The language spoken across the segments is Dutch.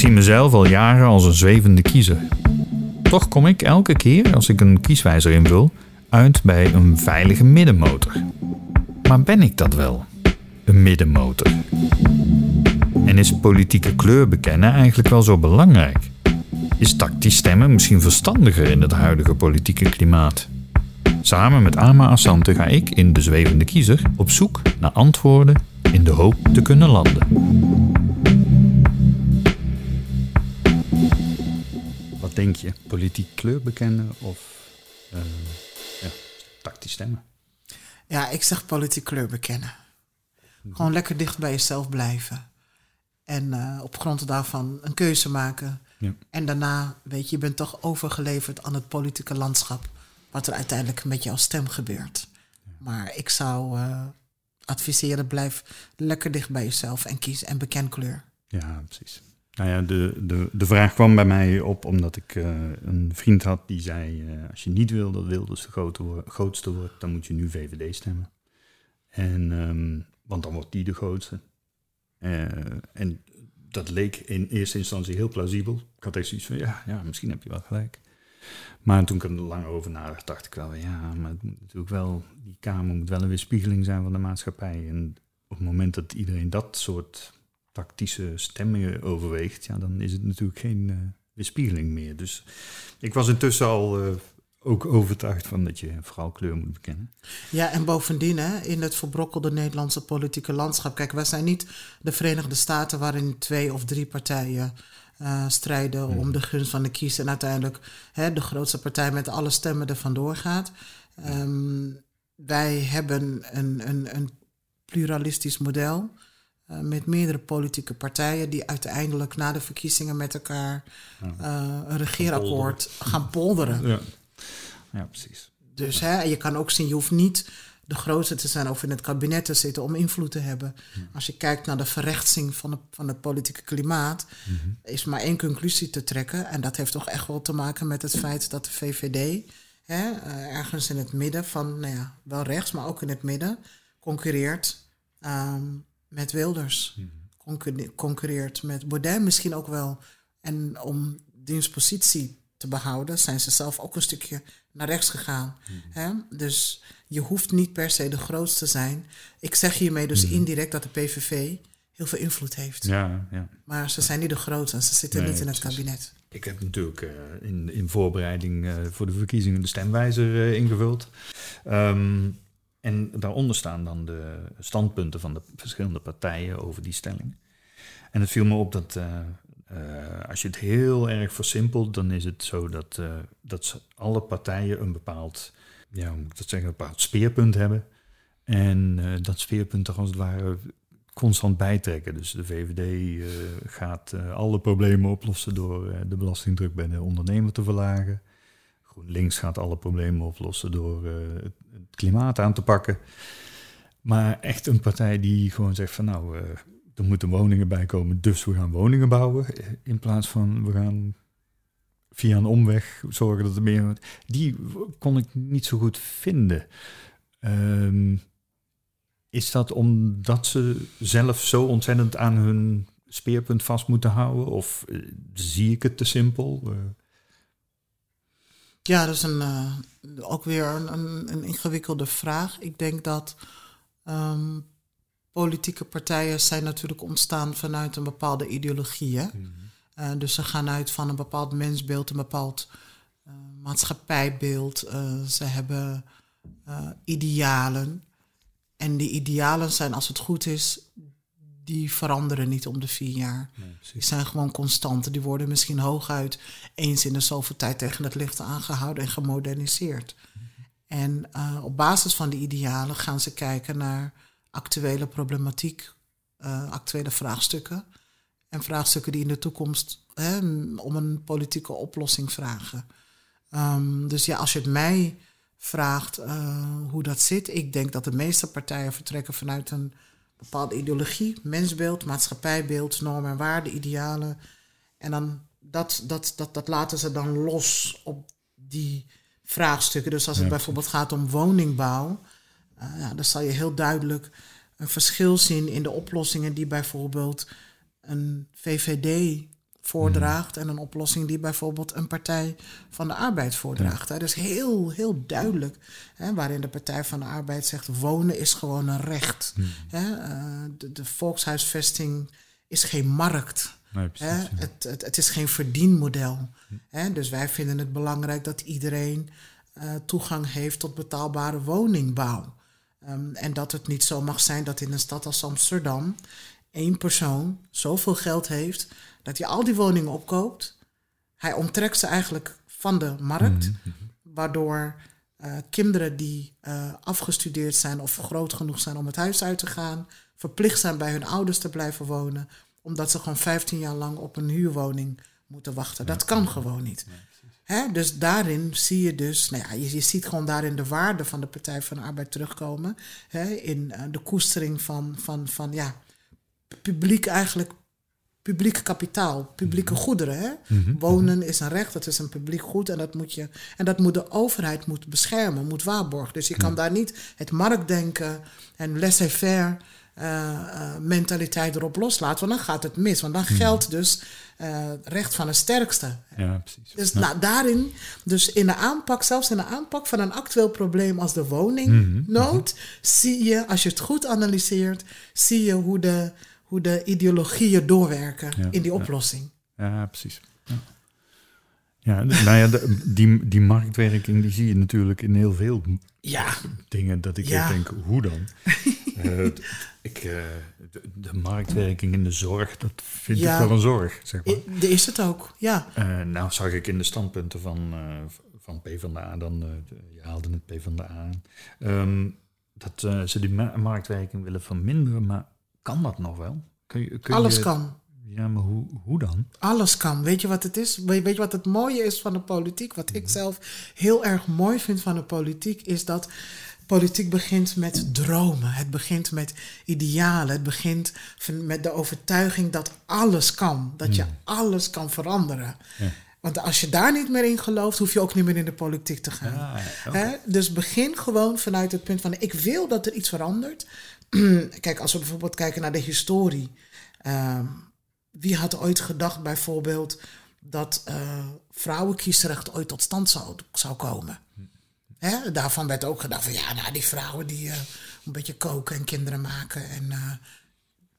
zie mezelf al jaren als een zwevende kiezer. Toch kom ik elke keer als ik een kieswijzer invul uit bij een veilige middenmotor. Maar ben ik dat wel? Een middenmotor? En is politieke kleur bekennen eigenlijk wel zo belangrijk? Is tactisch stemmen misschien verstandiger in het huidige politieke klimaat? Samen met Ama Asante ga ik in De Zwevende Kiezer op zoek naar antwoorden in de hoop te kunnen landen. Wat denk je? Politiek kleur bekennen of uh, ja, tactisch stemmen? Ja, ik zeg politiek kleur bekennen. Gewoon lekker dicht bij jezelf blijven. En uh, op grond daarvan een keuze maken. Ja. En daarna, weet je, je bent toch overgeleverd aan het politieke landschap. Wat er uiteindelijk met jouw stem gebeurt. Maar ik zou uh, adviseren, blijf lekker dicht bij jezelf en kies en beken kleur. Ja, precies. Nou ja, de, de, de vraag kwam bij mij op omdat ik uh, een vriend had die zei: uh, Als je niet wil dat Wilders de grootste wordt, dan moet je nu VVD stemmen. En, um, want dan wordt die de grootste. Uh, en dat leek in eerste instantie heel plausibel. Ik had echt zoiets van: ja, ja, misschien heb je wel gelijk. Maar toen ik er lang over nadacht, dacht ik wel: ja, maar het natuurlijk wel, die Kamer moet wel een weerspiegeling zijn van de maatschappij. En op het moment dat iedereen dat soort tactische stemmingen overweegt, ja, dan is het natuurlijk geen uh, weerspiegeling meer. Dus ik was intussen al uh, ook overtuigd van dat je vooral kleur moet bekennen. Ja, en bovendien hè, in het verbrokkelde Nederlandse politieke landschap. Kijk, wij zijn niet de Verenigde Staten waarin twee of drie partijen uh, strijden om mhm. de gunst van de kiezer. En uiteindelijk hè, de grootste partij met alle stemmen er vandoor gaat. Um, wij hebben een, een, een pluralistisch model. Uh, met meerdere politieke partijen die uiteindelijk na de verkiezingen met elkaar uh, een regeerakkoord gaan polderen. Ja, ja precies. Dus hè, je kan ook zien, je hoeft niet de grootste te zijn of in het kabinet te zitten om invloed te hebben. Als je kijkt naar de verrechtsing van, de, van het politieke klimaat, mm is maar één conclusie te trekken. En dat heeft toch echt wel te maken met het feit dat de VVD hè, uh, ergens in het midden van, nou ja, wel rechts, maar ook in het midden, concurreert um, met Wilders. Mm concurreert met Baudet misschien ook wel. En om diens positie te behouden, zijn ze zelf ook een stukje naar rechts gegaan. Mm hè? Dus je hoeft niet per se de grootste te zijn. Ik zeg hiermee dus mm indirect dat de PVV heel veel invloed heeft. Ja, ja. Maar ze zijn niet de grootste en ze zitten nee, niet in het kabinet. Ik heb natuurlijk uh, in, in voorbereiding uh, voor de verkiezingen de stemwijzer uh, ingevuld. Um, en daaronder staan dan de standpunten van de verschillende partijen over die stelling. En het viel me op dat als je het heel erg versimpelt, dan is het zo dat, dat alle partijen een bepaald ja, moet ik dat zeggen, een bepaald speerpunt hebben. En dat speerpunt toch als het ware constant bijtrekken. Dus de VVD gaat alle problemen oplossen door de belastingdruk bij de ondernemer te verlagen. GroenLinks gaat alle problemen oplossen door het, het, klimaat aan te pakken. Maar echt een partij die gewoon zegt van nou, er moeten woningen bij komen, dus we gaan woningen bouwen. In plaats van we gaan via een omweg zorgen dat er meer. Die kon ik niet zo goed vinden. Um, is dat omdat ze zelf zo ontzettend aan hun speerpunt vast moeten houden? Of uh, zie ik het te simpel? Ja, dat is een, uh, ook weer een, een, ingewikkelde vraag. Ik denk dat um, politieke partijen zijn natuurlijk ontstaan vanuit een bepaalde ideologie. Hè? Mm -hmm. Uh, dus ze gaan uit van een bepaald mensbeeld, een bepaald uh, maatschappijbeeld. Ze hebben idealen. En die idealen zijn, als het goed is, die veranderen niet om de vier jaar. Nee, die zijn gewoon constant. Die worden misschien hooguit eens in de zoveel tijd tegen het licht aangehouden en gemoderniseerd. Mm -hmm. En op basis van die idealen gaan ze kijken naar actuele problematiek, actuele vraagstukken. En vraagstukken die in de toekomst hè, om een politieke oplossing vragen. Um, dus ja, als je het mij vraagt uh, hoe dat zit, ik denk dat de meeste partijen vertrekken vanuit een bepaalde ideologie, mensbeeld, maatschappijbeeld, normen en waarden, idealen. En dan dat, dat, dat, dat laten ze dan los op die vraagstukken. Dus als het bijvoorbeeld gaat om woningbouw, uh, ja, dan zal je heel duidelijk een verschil zien in de oplossingen die bijvoorbeeld een VVD voordraagt en een oplossing die bijvoorbeeld een Partij van de Arbeid voordraagt. Dat is heel, heel duidelijk, hè, waarin de Partij van de Arbeid zegt: wonen is gewoon een recht. Hè, eh, de, de volkshuisvesting is geen markt. Nee, precies, Hè? ja. Het, het, het is geen verdienmodel. Hè? Dus wij vinden het belangrijk dat iedereen eh, toegang heeft tot betaalbare woningbouw. Ehm, en dat het niet zo mag zijn dat in een stad als Amsterdam één persoon zoveel geld heeft dat hij al die woningen opkoopt. Hij onttrekt ze eigenlijk van de markt, waardoor eh, kinderen die eh, afgestudeerd zijn of groot genoeg zijn om het huis uit te gaan, verplicht zijn bij hun ouders te blijven wonen, omdat ze gewoon 15 jaar lang op een huurwoning moeten wachten. Dat kan gewoon niet. Hè? Dus daarin zie je dus, nou ja, je, je ziet gewoon daarin de waarde van de Partij van de Arbeid terugkomen. Hè? In eh, de koestering van, van, van ja, publiek eigenlijk, publiek kapitaal, publieke goederen. Hè? Wonen is een recht, dat is een publiek goed en dat moet, je, en dat moet de overheid moet beschermen, moet waarborgen. Dus je kan daar niet het marktdenken en laissez-faire eh, eh, mentaliteit erop loslaten, want dan gaat het mis. Want dan geldt dus eh, recht van de sterkste. Ja, precies. Dus nou, daarin, dus in de aanpak, zelfs in de aanpak van een actueel probleem als de woningnood, zie je, als je het goed analyseert, zie je hoe de, hoe de ideologieën doorwerken Ja, in die oplossing. Ja, precies. Ja, nou ja, de- die, die marktwerking die zie je natuurlijk in heel veel Ja, dingen dat ik denk, hoe dan? Eh, ik, eh, de, de marktwerking in de zorg, dat vind ik wel een zorg, zeg maar. i- is het ook. Ja, Eh, nou zag ik in de standpunten van, van PvdA, dan, je haalde het PvdA aan, ehm, dat ze die ma- marktwerking willen verminderen, maar kan dat nog wel? Kun je, kun alles je- kan. Ja, maar hoe, hoe dan? Alles kan. Weet je wat het is? Weet je wat het mooie is van de politiek? Wat ik zelf heel erg mooi vind van de politiek, is dat politiek begint met dromen. Het begint met idealen. Het begint met de overtuiging dat alles kan. Dat je alles kan veranderen. Want als je daar niet meer in gelooft, hoef je ook niet meer in de politiek te gaan. Ah? Dus begin gewoon vanuit het punt van: ik wil dat er iets verandert. Kijk, als we bijvoorbeeld kijken naar de historie. Ehm, wie had ooit gedacht bijvoorbeeld dat eh vrouwenkiesrecht ooit tot stand zou, komen? Hè? Daarvan werd ook gedacht van ja, nou die vrouwen die eh, een beetje koken en kinderen maken en eh,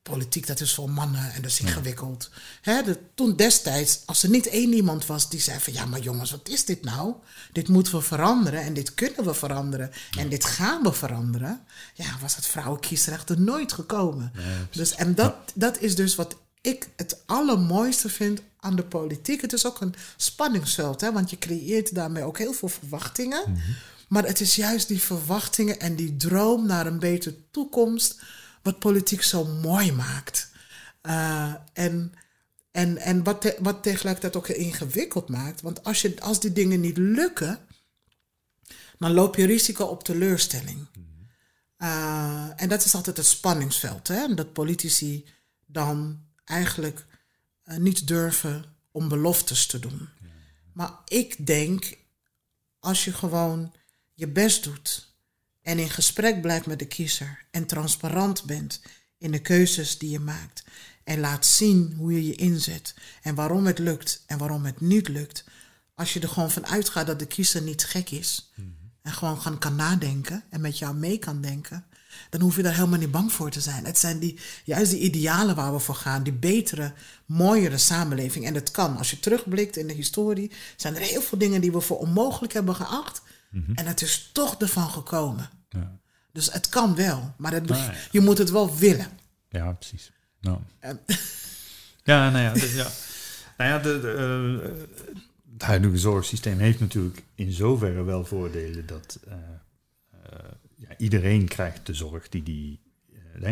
politiek dat is voor mannen en dat is ingewikkeld. Hè? De, toen destijds, als er niet één iemand was die zei van ja, maar jongens, wat is dit nou? Dit moeten we veranderen en dit kunnen we veranderen en dit gaan we veranderen. Ja, was het vrouwenkiesrecht er nooit gekomen. dus, en dat, dat is dus wat ik het allermooiste vind aan de politiek. Het is ook een spanningsveld, hè? want je creëert daarmee ook heel veel verwachtingen. Maar het is juist die verwachtingen en die droom naar een betere toekomst wat politiek zo mooi maakt. Eh, en en, en wat, te- wat tegelijkertijd ook ingewikkeld maakt. Want als, je, als die dingen niet lukken, dan loop je risico op teleurstelling. Eh, en dat is altijd het spanningsveld. Hè? Dat politici dan eigenlijk eh, niet durven om beloftes te doen. Maar ik denk, als je gewoon je best doet en in gesprek blijft met de kiezer en transparant bent in de keuzes die je maakt en laat zien hoe je je inzet en waarom het lukt en waarom het niet lukt, als je er gewoon van uitgaat dat de kiezer niet gek is en gewoon gaan kan nadenken en met jou mee kan denken, dan hoef je daar helemaal niet bang voor te zijn. Het zijn die, juist die idealen waar we voor gaan, die betere, mooiere samenleving. En dat kan. Als je terugblikt in de historie, zijn er heel veel dingen die we voor onmogelijk hebben geacht. En het is toch ervan gekomen. Ja. Dus het kan wel, maar ja. je moet het wel willen. Ja, precies. Nou. En- Ja, nou ja, de- ja. Nou ja, de, de, eh, het huidige zorgsysteem heeft natuurlijk in zoverre wel voordelen dat eh, eh, ja, iedereen krijgt de zorg die die,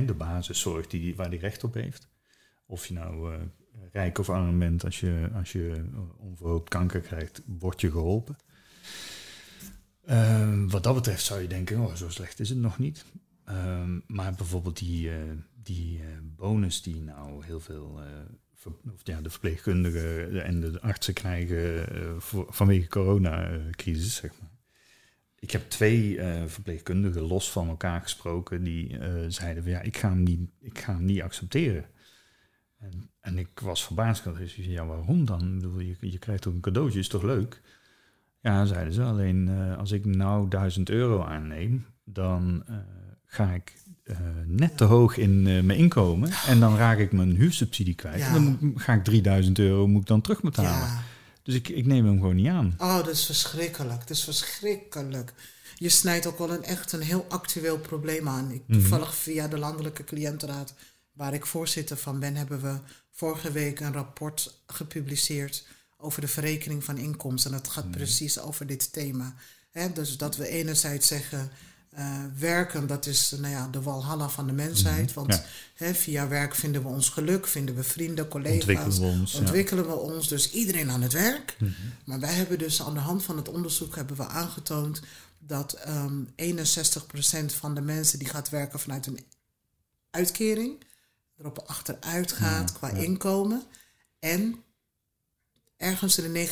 de basiszorg die die, waar die recht op heeft. Of je nou rijk of arm bent, als je, als je onverhoopt kanker krijgt, word je geholpen. Eh, wat dat betreft zou je denken, oh, zo slecht is het nog niet. Ehm, maar bijvoorbeeld die, eh, die eh, bonus die nou heel veel, eh, ver- of ja, de verpleegkundigen en de artsen krijgen voor, vanwege coronacrisis, zeg maar. Ik heb twee verpleegkundigen los van elkaar gesproken die zeiden van ja, ik ga hem niet, ik ga hem niet accepteren. En, en ik was verbaasd. Ik zei, ja, waarom dan? Je, je krijgt toch een cadeautje, is toch leuk? Ja, zeiden ze. Alleen uh, als ik nou 1000 euro aanneem, dan uh, ga ik uh, net te hoog in mijn inkomen. En dan raak ik mijn huursubsidie kwijt. Ja. En dan moet, ga ik 3000 euro moet ik dan terug betalen. Ja. Dus ik, ik neem hem gewoon niet aan. Oh, dat is verschrikkelijk. Dat is verschrikkelijk. Je snijdt ook wel een echt een heel actueel probleem aan. Ik, toevallig via de landelijke cliëntenraad, waar ik voorzitter van ben, hebben we vorige week een rapport gepubliceerd over de verrekening van inkomsten. En dat gaat precies over dit thema. dus dat we enerzijds zeggen, uh, werken, dat is nou ja, de walhalla van de mensheid. Want via werk vinden we ons geluk, vinden we vrienden, collega's. Ontwikkelen we ons. Ontwikkelen we ons dus iedereen aan het werk. Mhm. Maar wij hebben dus aan de hand van het onderzoek hebben we aangetoond dat um, ehm, 61% van de mensen die gaat werken vanuit een uitkering, erop achteruit gaat qua inkomen. En ergens in de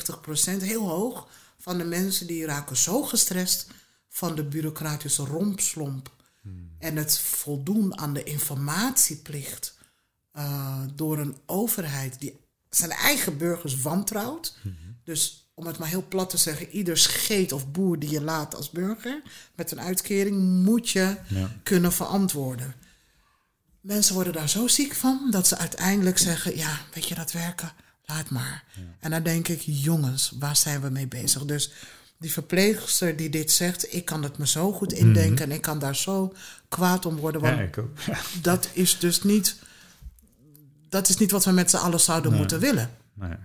90%, heel hoog, van de mensen die raken zo gestrest van de bureaucratische rompslomp hmm. en het voldoen aan de informatieplicht uh, door een overheid die zijn eigen burgers wantrouwt. Hmm. Dus om het maar heel plat te zeggen, ieder scheet of boer die je laat als burger met een uitkering moet je kunnen verantwoorden. Mensen worden daar zo ziek van dat ze uiteindelijk zeggen: Ja, weet je dat werken? Laat maar. En dan denk ik: Jongens, waar zijn we mee bezig? Dus die verpleegster die dit zegt, ik kan het me zo goed indenken mhm. en ik kan daar zo kwaad om worden. Want ja, ik ook. dat is dus niet, dat is niet wat we met z'n allen zouden moeten willen. Nee.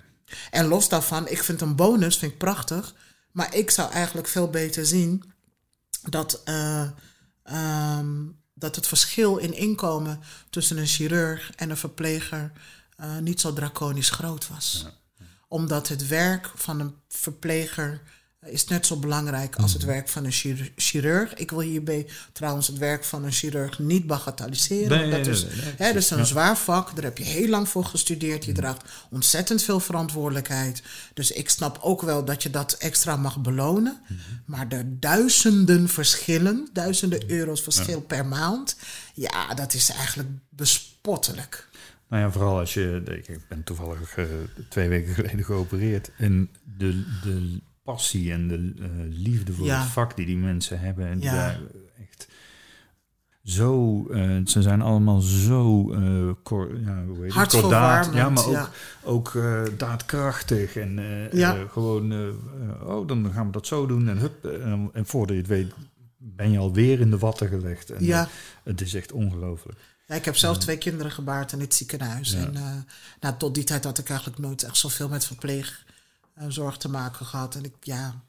En los daarvan, ik vind een bonus vind ik prachtig, maar ik zou eigenlijk veel beter zien dat, uh, um, dat het verschil in inkomen tussen een chirurg en een verpleger uh, niet zo draconisch groot was. Ja. Omdat het werk van een verpleger is net zo belangrijk als het mhm. werk van een chirurg. Ik wil hierbij trouwens het werk van een chirurg niet bagatelliseren. Nee, dat, is, hè, dat is een zwaar vak, daar heb je heel lang voor gestudeerd. Je mhm. draagt ontzettend veel verantwoordelijkheid. Dus ik snap ook wel dat je dat extra mag belonen. Mhm. Maar de duizenden verschillen, duizenden euro's verschil per maand, ja, dat is eigenlijk bespottelijk. Nou ja, vooral als je, ik ben toevallig uh, twee weken geleden geopereerd en de, de passie en de uh, liefde voor het vak die die mensen hebben. En ja. daar echt zo, uh, ze zijn allemaal zo cor, ja, hoe heet kordaat, ja, maar ook, ook daadkrachtig en gewoon, oh, dan gaan we dat zo doen en hup, en, en voordat je het weet ben je alweer in de watten gelegd. En ja. het is echt ongelooflijk. Ja, ik heb zelf twee kinderen gebaard in het ziekenhuis. En nou, tot die tijd had ik eigenlijk nooit echt zoveel met verpleeg uh, zorg te maken gehad. En ik, ja,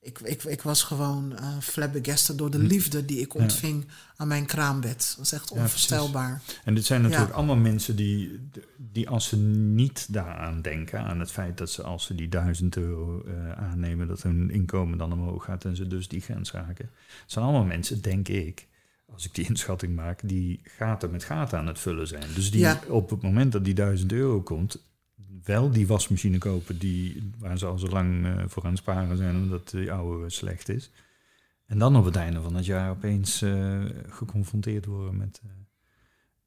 ik, ik, ik was gewoon uh, flabbergasted door de hm. liefde die ik ontving aan mijn kraambed. Dat is echt onvoorstelbaar. en dit zijn natuurlijk allemaal mensen die, die als ze niet daaraan denken, aan het feit dat ze als ze die duizend euro uh, aannemen, dat hun inkomen dan omhoog gaat en ze dus die grens raken. Het zijn allemaal mensen, denk ik, als ik die inschatting maak, die gaten met gaten aan het vullen zijn. Dus die op het moment dat die duizend euro komt, wel die wasmachine kopen die, waar ze al zo lang uh, voor aan het sparen zijn omdat die oude slecht is. En dan op het einde van het jaar opeens uh, geconfronteerd worden met uh,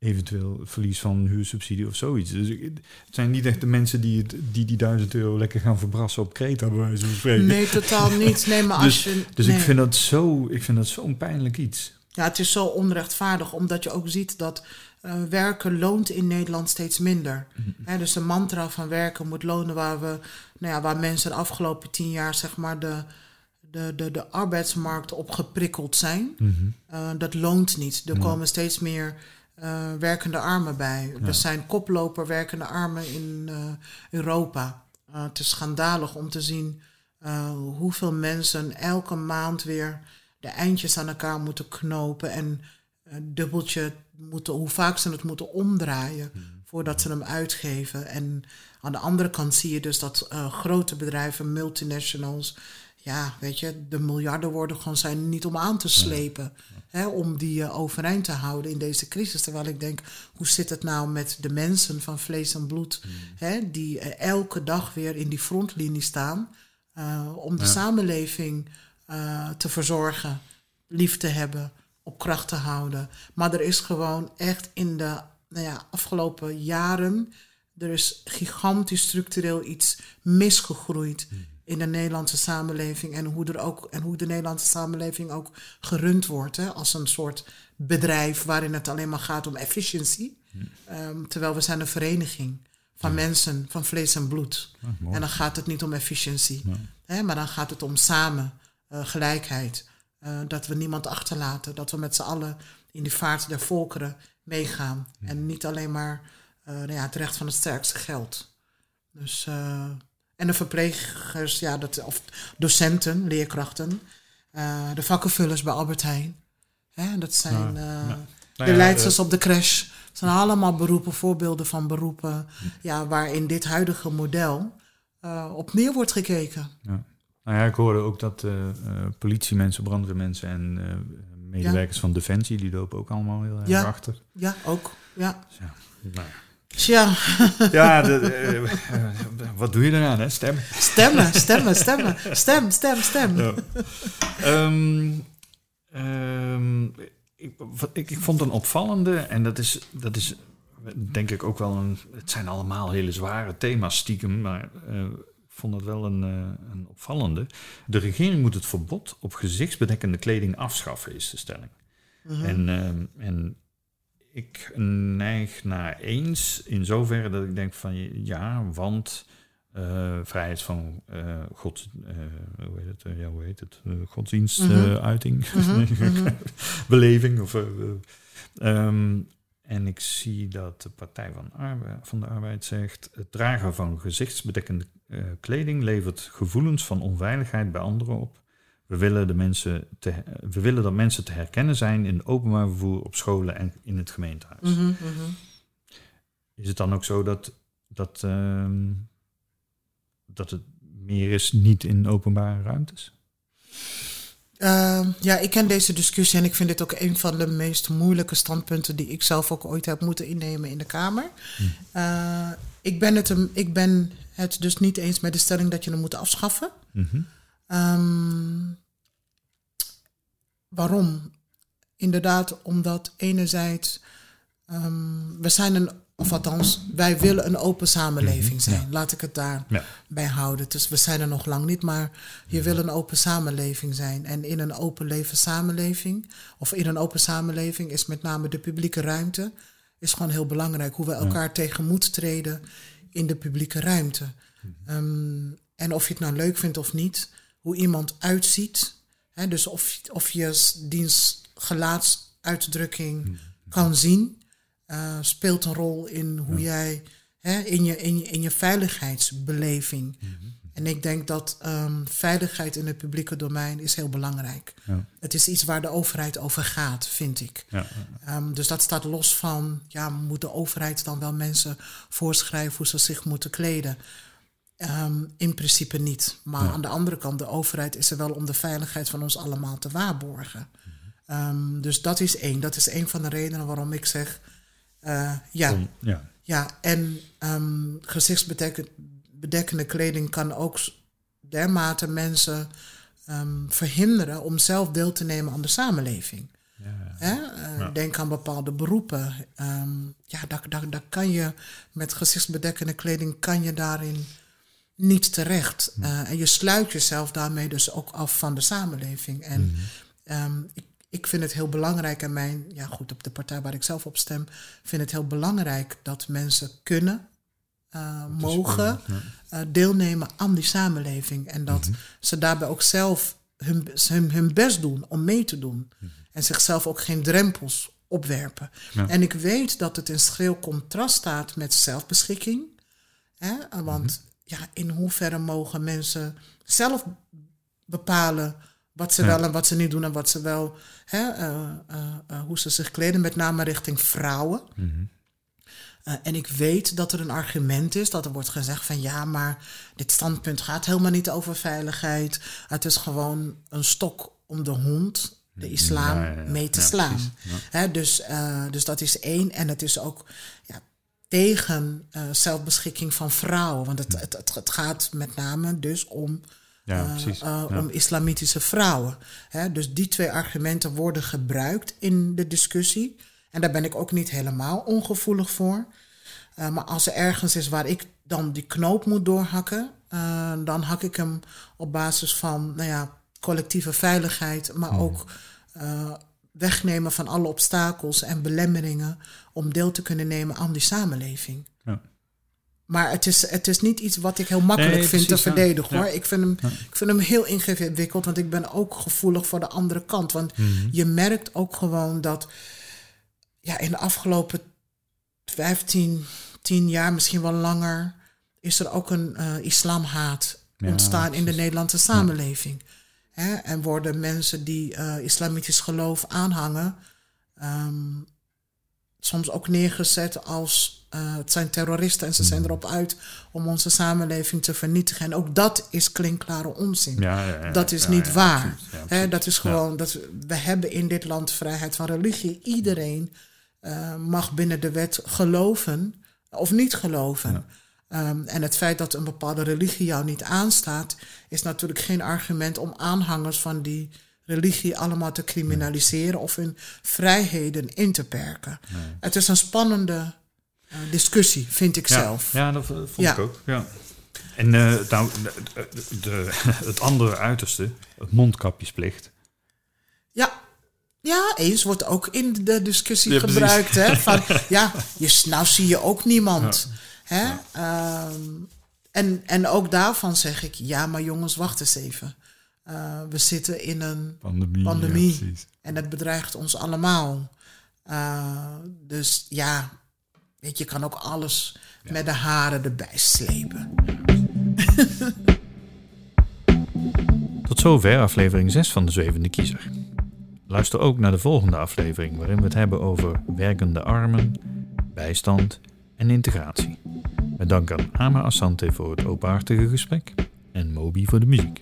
eventueel verlies van huursubsidie of zoiets. Dus het zijn niet echt de mensen die het, die, die duizend euro lekker gaan verbrassen op Kreta, bij wijze van spreken. Nee, totaal niet. Nee, maar dus, als je, dus ik vind dat zo, ik vind dat zo'n pijnlijk iets. Ja, het is zo onrechtvaardig, omdat je ook ziet dat uh, werken loont in Nederland steeds minder. Mm dus de mantra van werken moet lonen waar we, nou ja, waar mensen de afgelopen tien jaar zeg maar de, de, de, de arbeidsmarkt op geprikkeld zijn. Mhm. Eh, dat loont niet. Er komen steeds meer uh, werkende armen bij. Er zijn koploper werkende armen in Europa. het is schandalig om te zien hoeveel mensen elke maand weer de eindjes aan elkaar moeten knopen en dubbeltje moeten, hoe vaak ze het moeten omdraaien hmm. voordat ze hem uitgeven. En aan de andere kant zie je dus dat uh, grote bedrijven, multinationals, ja, weet je, de miljarden worden gewoon zijn niet om aan te slepen. Hè, om die uh, overeind te houden in deze crisis. Terwijl ik denk, hoe zit het nou met de mensen van vlees en bloed, hmm. hè, die uh, elke dag weer in die frontlinie staan om de samenleving te verzorgen, lief te hebben op kracht te houden. Maar er is gewoon echt in de nou ja, afgelopen jaren, er is gigantisch structureel iets misgegroeid in de Nederlandse samenleving en hoe, er ook, en hoe de Nederlandse samenleving ook gerund wordt hè, als een soort bedrijf waarin het alleen maar gaat om efficiëntie. Ehm, terwijl we zijn een vereniging van mensen, van vlees en bloed. Ah, en dan gaat het niet om efficiëntie, hè, maar dan gaat het om samen, eh, gelijkheid. Eh, dat we niemand achterlaten, dat we met z'n allen in die vaart der volkeren meegaan. En niet alleen maar uh, nou ja, het recht van het sterkste geld. Dus, en de verplegers, ja, dat, of docenten, leerkrachten, de vakkenvullers bij Albert Heijn. Hè, dat zijn nou. Nou, de leidsters op de crash. Dat zijn allemaal beroepen, voorbeelden van beroepen, ja, waar in dit huidige model op neer wordt gekeken. Ja. Nou ja, ik hoorde ook dat politiemensen, brandweermensen en medewerkers van Defensie, die lopen ook allemaal heel erg ja. achter. Ja, ook. Ja. Dus ja, nou ja. Tja. Ja, de, uh, wat doe je eraan, hè? Stemmen. Stemmen, stemmen, stemmen. Stem, stem, stem. Ja. Um, um, ik, wat, ik, ik, vond een opvallende, en dat is, dat is denk ik ook wel een... Het zijn allemaal hele zware thema's stiekem, maar uh, vond het wel een, een opvallende. De regering moet het verbod op gezichtsbedekkende kleding afschaffen, is de stelling. -hmm. En, en ik neig naar eens in zoverre dat ik denk van ja, want uh, vrijheid van uh, god, uh, hoe heet het, ja, hoe heet het, godsdienstuiting, -hmm. mm -hmm. beleving. Of, um, en ik zie dat de Partij van, Arbe van de Arbeid zegt: het dragen van gezichtsbedekkende kleding levert gevoelens van onveiligheid bij anderen op. We willen, de mensen te, we willen dat mensen te herkennen zijn in het openbaar vervoer, op scholen en in het gemeentehuis. Mm -hmm, mm -hmm. Is het dan ook zo dat, dat, uh, dat het meer is niet in openbare ruimtes? Uh, ja, ik ken deze discussie en ik vind dit ook een van de meest moeilijke standpunten die ik zelf ook ooit heb moeten innemen in de Kamer. Mm. Uh, ik, ben het, ik ben het dus niet eens met de stelling dat je hem moet afschaffen. Mm -hmm. Um, waarom? Inderdaad, omdat enerzijds um, we zijn een, of althans, wij willen een open samenleving zijn. Ja. Laat ik het daarbij ja. houden. Dus we zijn er nog lang niet, maar je wil een open samenleving zijn. En in een open leven samenleving, of in een open samenleving, is met name de publieke ruimte, is gewoon heel belangrijk. Hoe we elkaar moeten treden in de publieke ruimte. Um, en of je het nou leuk vindt of niet, hoe iemand uitziet. Hè, dus of, of je diens gelaatsuitdrukking mm. kan zien, uh, speelt een rol in hoe jij, hè, in, je, in, je, in je veiligheidsbeleving. Mm -hmm. En ik denk dat um, veiligheid in het publieke domein is heel belangrijk. Ja. Het is iets waar de overheid over gaat, vind ik. Ja. Um, dus dat staat los van, ja, moet de overheid dan wel mensen voorschrijven hoe ze zich moeten kleden? Um, in principe niet. Maar ja. aan de andere kant, de overheid is er wel om de veiligheid van ons allemaal te waarborgen. Um, dus dat is één. Dat is één van de redenen waarom ik zeg, uh, ja. Om, ja. ja. En um, gezichtsbedekkende kleding kan ook dermate mensen verhinderen om zelf deel te nemen aan de samenleving. Ja, Hè? Uh, ja. Denk aan bepaalde beroepen. ja, daar, daar, daar kan je met gezichtsbedekkende kleding kan je daarin niet terecht. Uh, en je sluit jezelf daarmee dus ook af van de samenleving. En um, ik, ik vind het heel belangrijk, en mijn, ja goed, op de partij waar ik zelf op stem, vind het heel belangrijk dat mensen kunnen, uh, mogen uh, deelnemen aan die samenleving. En dat mm -hmm. ze daarbij ook zelf hun, hun, hun best doen om mee te doen. Mm -hmm. En zichzelf ook geen drempels opwerpen. Ja. En ik weet dat het in schril contrast staat met zelfbeschikking. Hè? Want ja, in hoeverre mogen mensen zelf bepalen wat ze ja. wel en wat ze niet doen en wat ze wel, hè, uh, uh, uh, hoe ze zich kleden, met name richting vrouwen. Mm -hmm. en ik weet dat er een argument is, dat er wordt gezegd van ja, maar dit standpunt gaat helemaal niet over veiligheid. Het is gewoon een stok om de hond, de islam, ja, ja, mee te slaan. Hè, dus, dus dat is één. En het is ook ja, tegen uh, zelfbeschikking van vrouwen. Want het, het, het, het, gaat met name dus om, ja, uh, uh, ja. om islamitische vrouwen. Hè? Dus die twee argumenten worden gebruikt in de discussie. En daar ben ik ook niet helemaal ongevoelig voor. Eh, maar als er ergens is waar ik dan die knoop moet doorhakken, uh, dan hak ik hem op basis van nou ja, collectieve veiligheid, maar hmm. ook uh, wegnemen van alle obstakels en belemmeringen om deel te kunnen nemen aan die samenleving. Ja. Maar het is, het is niet iets wat ik heel makkelijk vind te verdedigen hoor. Ik, vind hem, ik vind hem heel ingewikkeld, want ik ben ook gevoelig voor de andere kant. Want mhm. je merkt ook gewoon dat ja, in de afgelopen 15, 10 jaar, misschien wel langer, is er ook een uh, islamhaat ontstaan in de Nederlandse samenleving. Hè? En worden mensen die uh, islamitisch geloof aanhangen, um, soms ook neergezet als uh, het zijn terroristen en ze zijn hmm. erop uit om onze samenleving te vernietigen. En ook dat is klinkklare onzin. Ja, ja, ja, dat is niet waar. He, dat is gewoon, dat, we hebben in dit land vrijheid van religie. Iedereen uh, mag binnen de wet geloven of niet geloven. Um, en het feit dat een bepaalde religie jou niet aanstaat, is natuurlijk geen argument om aanhangers van die religie allemaal te criminaliseren of hun vrijheden in te perken. Het is een spannende discussie, vind ik zelf. Ja, dat vond ik ook. Ja. En uh, nou, de, de, het andere uiterste, het mondkapjesplicht. Ja, ja, eens wordt ook in de discussie gebruikt. Hè, van, ja, je, nou zie je ook niemand. Hè? Um, en, en ook daarvan zeg ik, ja, maar jongens, wacht eens even. Uh, we zitten in een pandemie. pandemie en het bedreigt ons allemaal. Uh, dus ja, weet je, je kan ook alles met de haren erbij slepen. Tot zover aflevering 6 van de Zwevende Kiezer. Luister ook naar de volgende aflevering waarin we het hebben over werkende armen, bijstand en integratie. Met dank aan Ama Asante voor het openhartige gesprek en Moby voor de muziek.